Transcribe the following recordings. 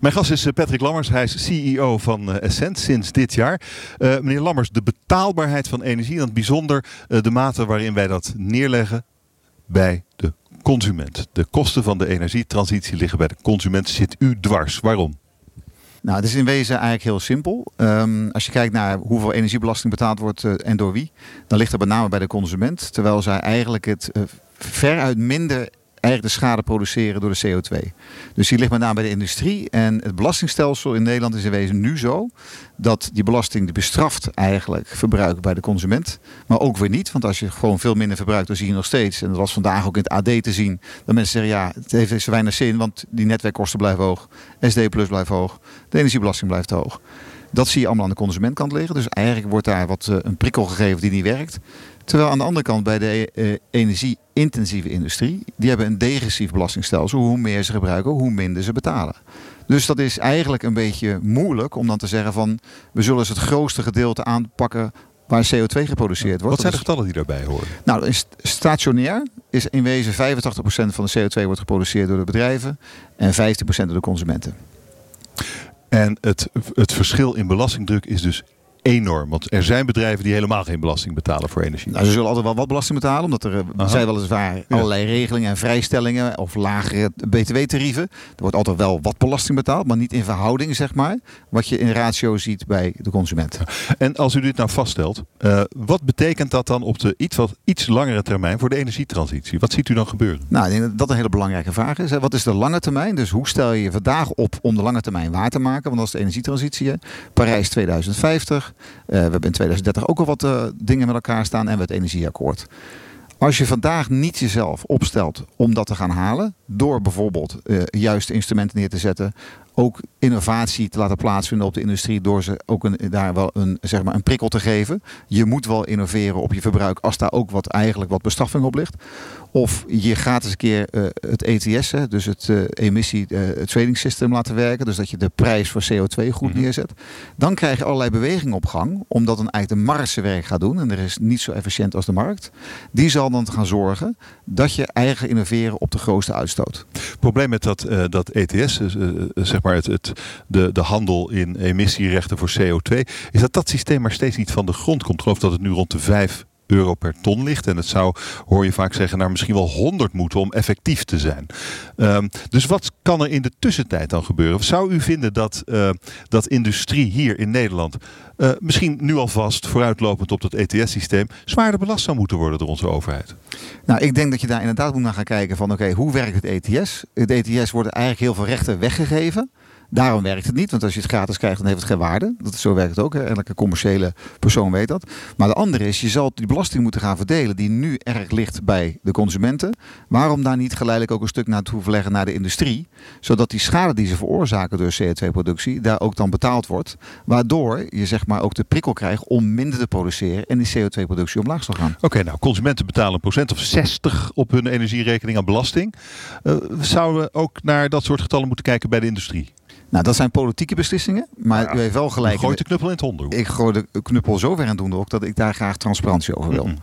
Mijn gast is eh, Patrick Lammers. Hij is CEO van Essent sinds dit jaar. Uh, meneer Lammers, de betaalbaarheid van energie, en het bijzonder de mate waarin wij dat neerleggen bij de consument. De kosten van de energietransitie liggen bij de consument. Zit u dwars? Waarom? Nou, het is in wezen eigenlijk heel simpel. Um, als je kijkt naar hoeveel energiebelasting betaald wordt en door wie, dan ligt dat met name bij de consument. Terwijl zij eigenlijk het veruit minder eigenlijk de schade produceren door de CO2. Dus die ligt met name bij de industrie. En het belastingstelsel in Nederland is in wezen nu zo dat die belasting bestraft eigenlijk verbruik bij de consument. Maar ook weer niet, want als je gewoon veel minder verbruikt, dan zie je nog steeds, en dat was vandaag ook in het AD te zien, dat mensen zeggen ja, het heeft zo weinig zin, want die netwerkkosten blijven hoog, SD Plus blijft hoog, de energiebelasting blijft hoog. Dat zie je allemaal aan de consumentkant liggen. Dus eigenlijk wordt daar wat uh, een prikkel gegeven die niet werkt. Terwijl aan de andere kant bij de uh, energie-intensieve industrie, die hebben een degressief belastingstelsel. Hoe meer ze gebruiken, hoe minder ze betalen. Dus dat is eigenlijk een beetje moeilijk om dan te zeggen van we zullen eens het grootste gedeelte aanpakken waar CO2 geproduceerd wordt. Wat zijn de getallen die daarbij horen? Nou, stationair is in wezen 85% van de CO2 wordt geproduceerd door de bedrijven en 15% door de consumenten. En het, het verschil in belastingdruk is dus enorm. Want er zijn bedrijven die helemaal geen belasting betalen voor energie. Nou, ze zullen altijd wel wat belasting betalen. Omdat er Aha. zijn weliswaar ja. allerlei regelingen en vrijstellingen of lagere btw-tarieven. Er wordt altijd wel wat belasting betaald. Maar niet in verhouding, zeg maar. Wat je in ratio ziet bij de consument. En als u dit nou vaststelt. Uh, wat betekent dat dan op de iets, wat, iets langere termijn voor de energietransitie? Wat ziet u dan gebeuren? Nou, ik denk dat dat een hele belangrijke vraag is. Wat is de lange termijn? Dus hoe stel je je vandaag op om de lange termijn waar te maken? Want dat is de energietransitie. Parijs 2050. Uh, we hebben in 2030 ook al wat uh, dingen met elkaar staan en we het energieakkoord. Als je vandaag niet jezelf opstelt om dat te gaan halen, door bijvoorbeeld uh, juiste instrumenten neer te zetten, ook innovatie te laten plaatsvinden op de industrie door ze ook een, daar wel een, zeg maar een prikkel te geven. Je moet wel innoveren op je verbruik als daar ook wat eigenlijk wat bestraffing op ligt. Of je gaat eens een keer uh, het ETS, hè, dus het uh, emissie uh, trading system laten werken. Dus dat je de prijs voor CO2 goed mm -hmm. neerzet. Dan krijg je allerlei bewegingen op gang. Omdat dan eigenlijk de markt zijn werk gaat doen. En er is niet zo efficiënt als de markt. Die zal dan gaan zorgen dat je eigen innoveren op de grootste uitstoot. Het probleem met dat, dat ETS, zeg maar het, het, de, de handel in emissierechten voor CO2, is dat dat systeem maar steeds niet van de grond komt. Geloof dat het nu rond de 5 euro per ton ligt. En het zou, hoor je vaak zeggen, naar misschien wel 100 moeten om effectief te zijn. Um, dus wat kan er in de tussentijd dan gebeuren? Zou u vinden dat, uh, dat industrie hier in Nederland uh, misschien nu alvast vooruitlopend op dat ETS-systeem zwaarder belast zou moeten worden door onze overheid? Nou, ik denk dat je daar inderdaad moet naar gaan kijken van oké, hoe werkt het ETS? Het ETS worden eigenlijk heel veel rechten weggegeven. Daarom werkt het niet, want als je het gratis krijgt, dan heeft het geen waarde. Dat, zo werkt het ook. Elke commerciële persoon weet dat. Maar de andere is, je zal die belasting moeten gaan verdelen, die nu erg ligt bij de consumenten. Waarom daar niet geleidelijk ook een stuk naar toe verleggen naar de industrie? Zodat die schade die ze veroorzaken door CO2-productie, daar ook dan betaald wordt. Waardoor je zeg maar ook de prikkel krijgt om minder te produceren en die CO2-productie omlaag zal gaan. Oké, nou, consumenten betalen een procent of 60 op hun energierekening aan belasting. Uh, zouden we ook naar dat soort getallen moeten kijken bij de industrie? Nou, dat zijn politieke beslissingen. Maar ja, u heeft wel gelijk. Gooi de knuppel in het hondenhoek. Ik gooi de knuppel zo ver in het hondenhoek dat ik daar graag transparantie over wil. Mm -hmm.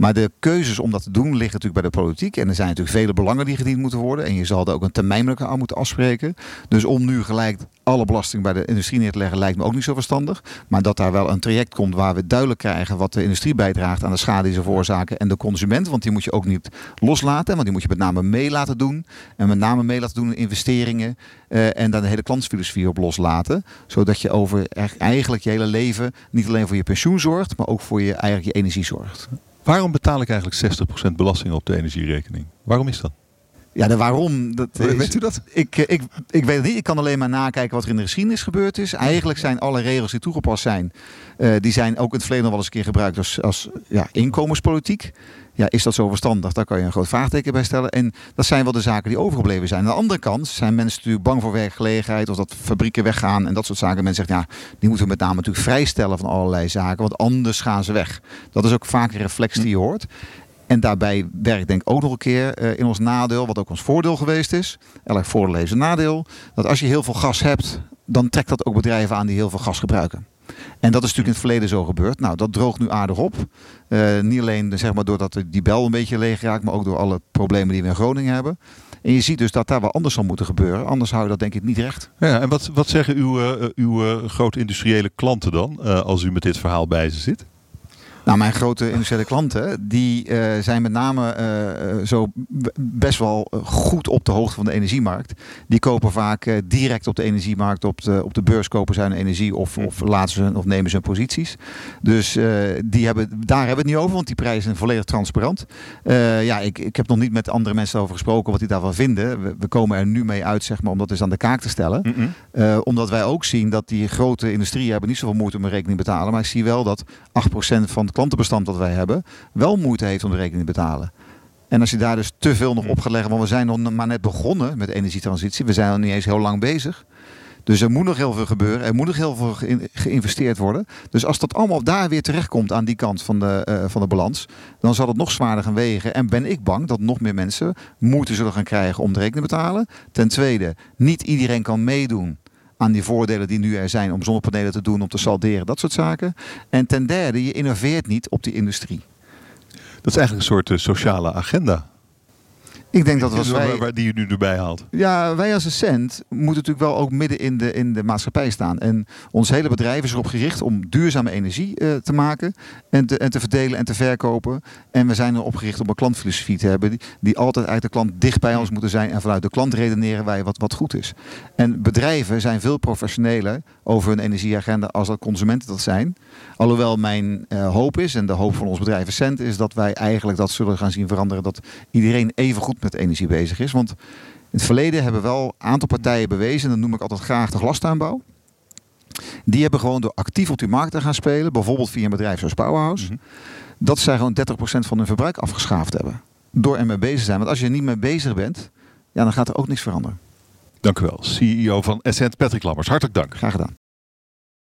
Maar de keuzes om dat te doen liggen natuurlijk bij de politiek. En er zijn natuurlijk vele belangen die gediend moeten worden. En je zal er ook een termijn aan moeten afspreken. Dus om nu gelijk alle belasting bij de industrie neer te leggen lijkt me ook niet zo verstandig. Maar dat daar wel een traject komt waar we duidelijk krijgen wat de industrie bijdraagt aan de schade die ze veroorzaken. En de consument, want die moet je ook niet loslaten. Want die moet je met name mee laten doen. En met name mee laten doen in investeringen. Uh, en dan de hele klantsfilosofie op loslaten. Zodat je over eigenlijk je hele leven niet alleen voor je pensioen zorgt, maar ook voor je, eigenlijk je energie zorgt. Waarom betaal ik eigenlijk 60% belasting op de energierekening? Waarom is dat? Ja, de waarom. Dat is, weet u dat? Ik, ik, ik weet het niet. Ik kan alleen maar nakijken wat er in de geschiedenis gebeurd is. Eigenlijk zijn alle regels die toegepast zijn, uh, die zijn ook in het verleden nog wel eens een keer gebruikt als, als ja, inkomenspolitiek. Ja, is dat zo verstandig? Daar kan je een groot vraagteken bij stellen. En dat zijn wel de zaken die overgebleven zijn. Aan de andere kant zijn mensen natuurlijk bang voor werkgelegenheid of dat fabrieken weggaan en dat soort zaken. Mensen zeggen, ja, die moeten we met name natuurlijk vrijstellen van allerlei zaken, want anders gaan ze weg. Dat is ook vaak een reflex die je hoort. En daarbij werkt denk ik ook nog een keer uh, in ons nadeel, wat ook ons voordeel geweest is. Elk voordeel heeft een nadeel. Dat als je heel veel gas hebt, dan trekt dat ook bedrijven aan die heel veel gas gebruiken. En dat is natuurlijk in het verleden zo gebeurd. Nou, dat droogt nu aardig op. Uh, niet alleen zeg maar, doordat die bel een beetje leeg raakt, maar ook door alle problemen die we in Groningen hebben. En je ziet dus dat daar wel anders zal moeten gebeuren. Anders hou je dat denk ik niet recht. Ja, en wat, wat zeggen uw, uh, uw grote industriële klanten dan als u met dit verhaal bij ze zit? Nou, mijn grote industriële klanten, die uh, zijn met name uh, zo best wel goed op de hoogte van de energiemarkt. Die kopen vaak uh, direct op de energiemarkt, op de, op de beurs kopen zij hun energie of, of laten ze of nemen ze hun posities. Dus die hebben, daar hebben we het niet over, want die prijzen zijn volledig transparant. ja, ik, ik heb nog niet met andere mensen over gesproken wat die daarvan vinden. We, we komen er nu mee uit, zeg maar, om dat eens aan de kaak te stellen. Mm omdat wij ook zien dat die grote industrieën hebben niet zoveel moeite om een rekening te betalen. Maar ik zie wel dat 8% van het klantenbestand dat wij hebben, wel moeite heeft om de rekening te betalen. En als je daar dus te veel nog op gaat leggen, want we zijn nog maar net begonnen met energietransitie, we zijn nog niet eens heel lang bezig. Dus er moet nog heel veel gebeuren, er moet nog heel veel geïnvesteerd worden. Dus als dat allemaal daar weer terechtkomt aan die kant van de, uh, van de balans, dan zal het nog zwaarder gaan wegen. En ben ik bang dat nog meer mensen moeite zullen gaan krijgen om de rekening te betalen. Ten tweede, niet iedereen kan meedoen aan die voordelen die nu er zijn om zonnepanelen te doen, om te salderen, dat soort zaken. En ten derde, je innoveert niet op die industrie. Dat is eigenlijk een soort uh, sociale agenda. Ik denk dat was wij, waar, die je nu erbij haalt. Ja, wij als cent moeten natuurlijk wel ook midden in de, in de maatschappij staan. En ons hele bedrijf is erop gericht om duurzame energie uh, te maken en te, en te verdelen en te verkopen. En we zijn erop gericht om een klantfilosofie te hebben die, die altijd uit de klant dicht bij ons moeten zijn. En vanuit de klant redeneren wij wat, wat goed is. En bedrijven zijn veel professioneler over hun energieagenda als dat consumenten dat zijn. Alhoewel mijn uh, hoop is, en de hoop van ons bedrijf cent, is dat wij eigenlijk dat zullen gaan zien veranderen. Dat iedereen even goed met energie bezig is. Want in het verleden hebben wel een aantal partijen bewezen, en dat noem ik altijd graag de glastuinbouw. Die hebben gewoon door actief op die markt te gaan spelen, bijvoorbeeld via een bedrijf zoals Powerhouse, mm -hmm. dat zij gewoon 30% van hun verbruik afgeschaafd hebben. Door ermee bezig te zijn. Want als je er niet mee bezig bent, ja, dan gaat er ook niks veranderen. Dank u wel. CEO van Essent Patrick Lammers. Hartelijk dank. Graag gedaan.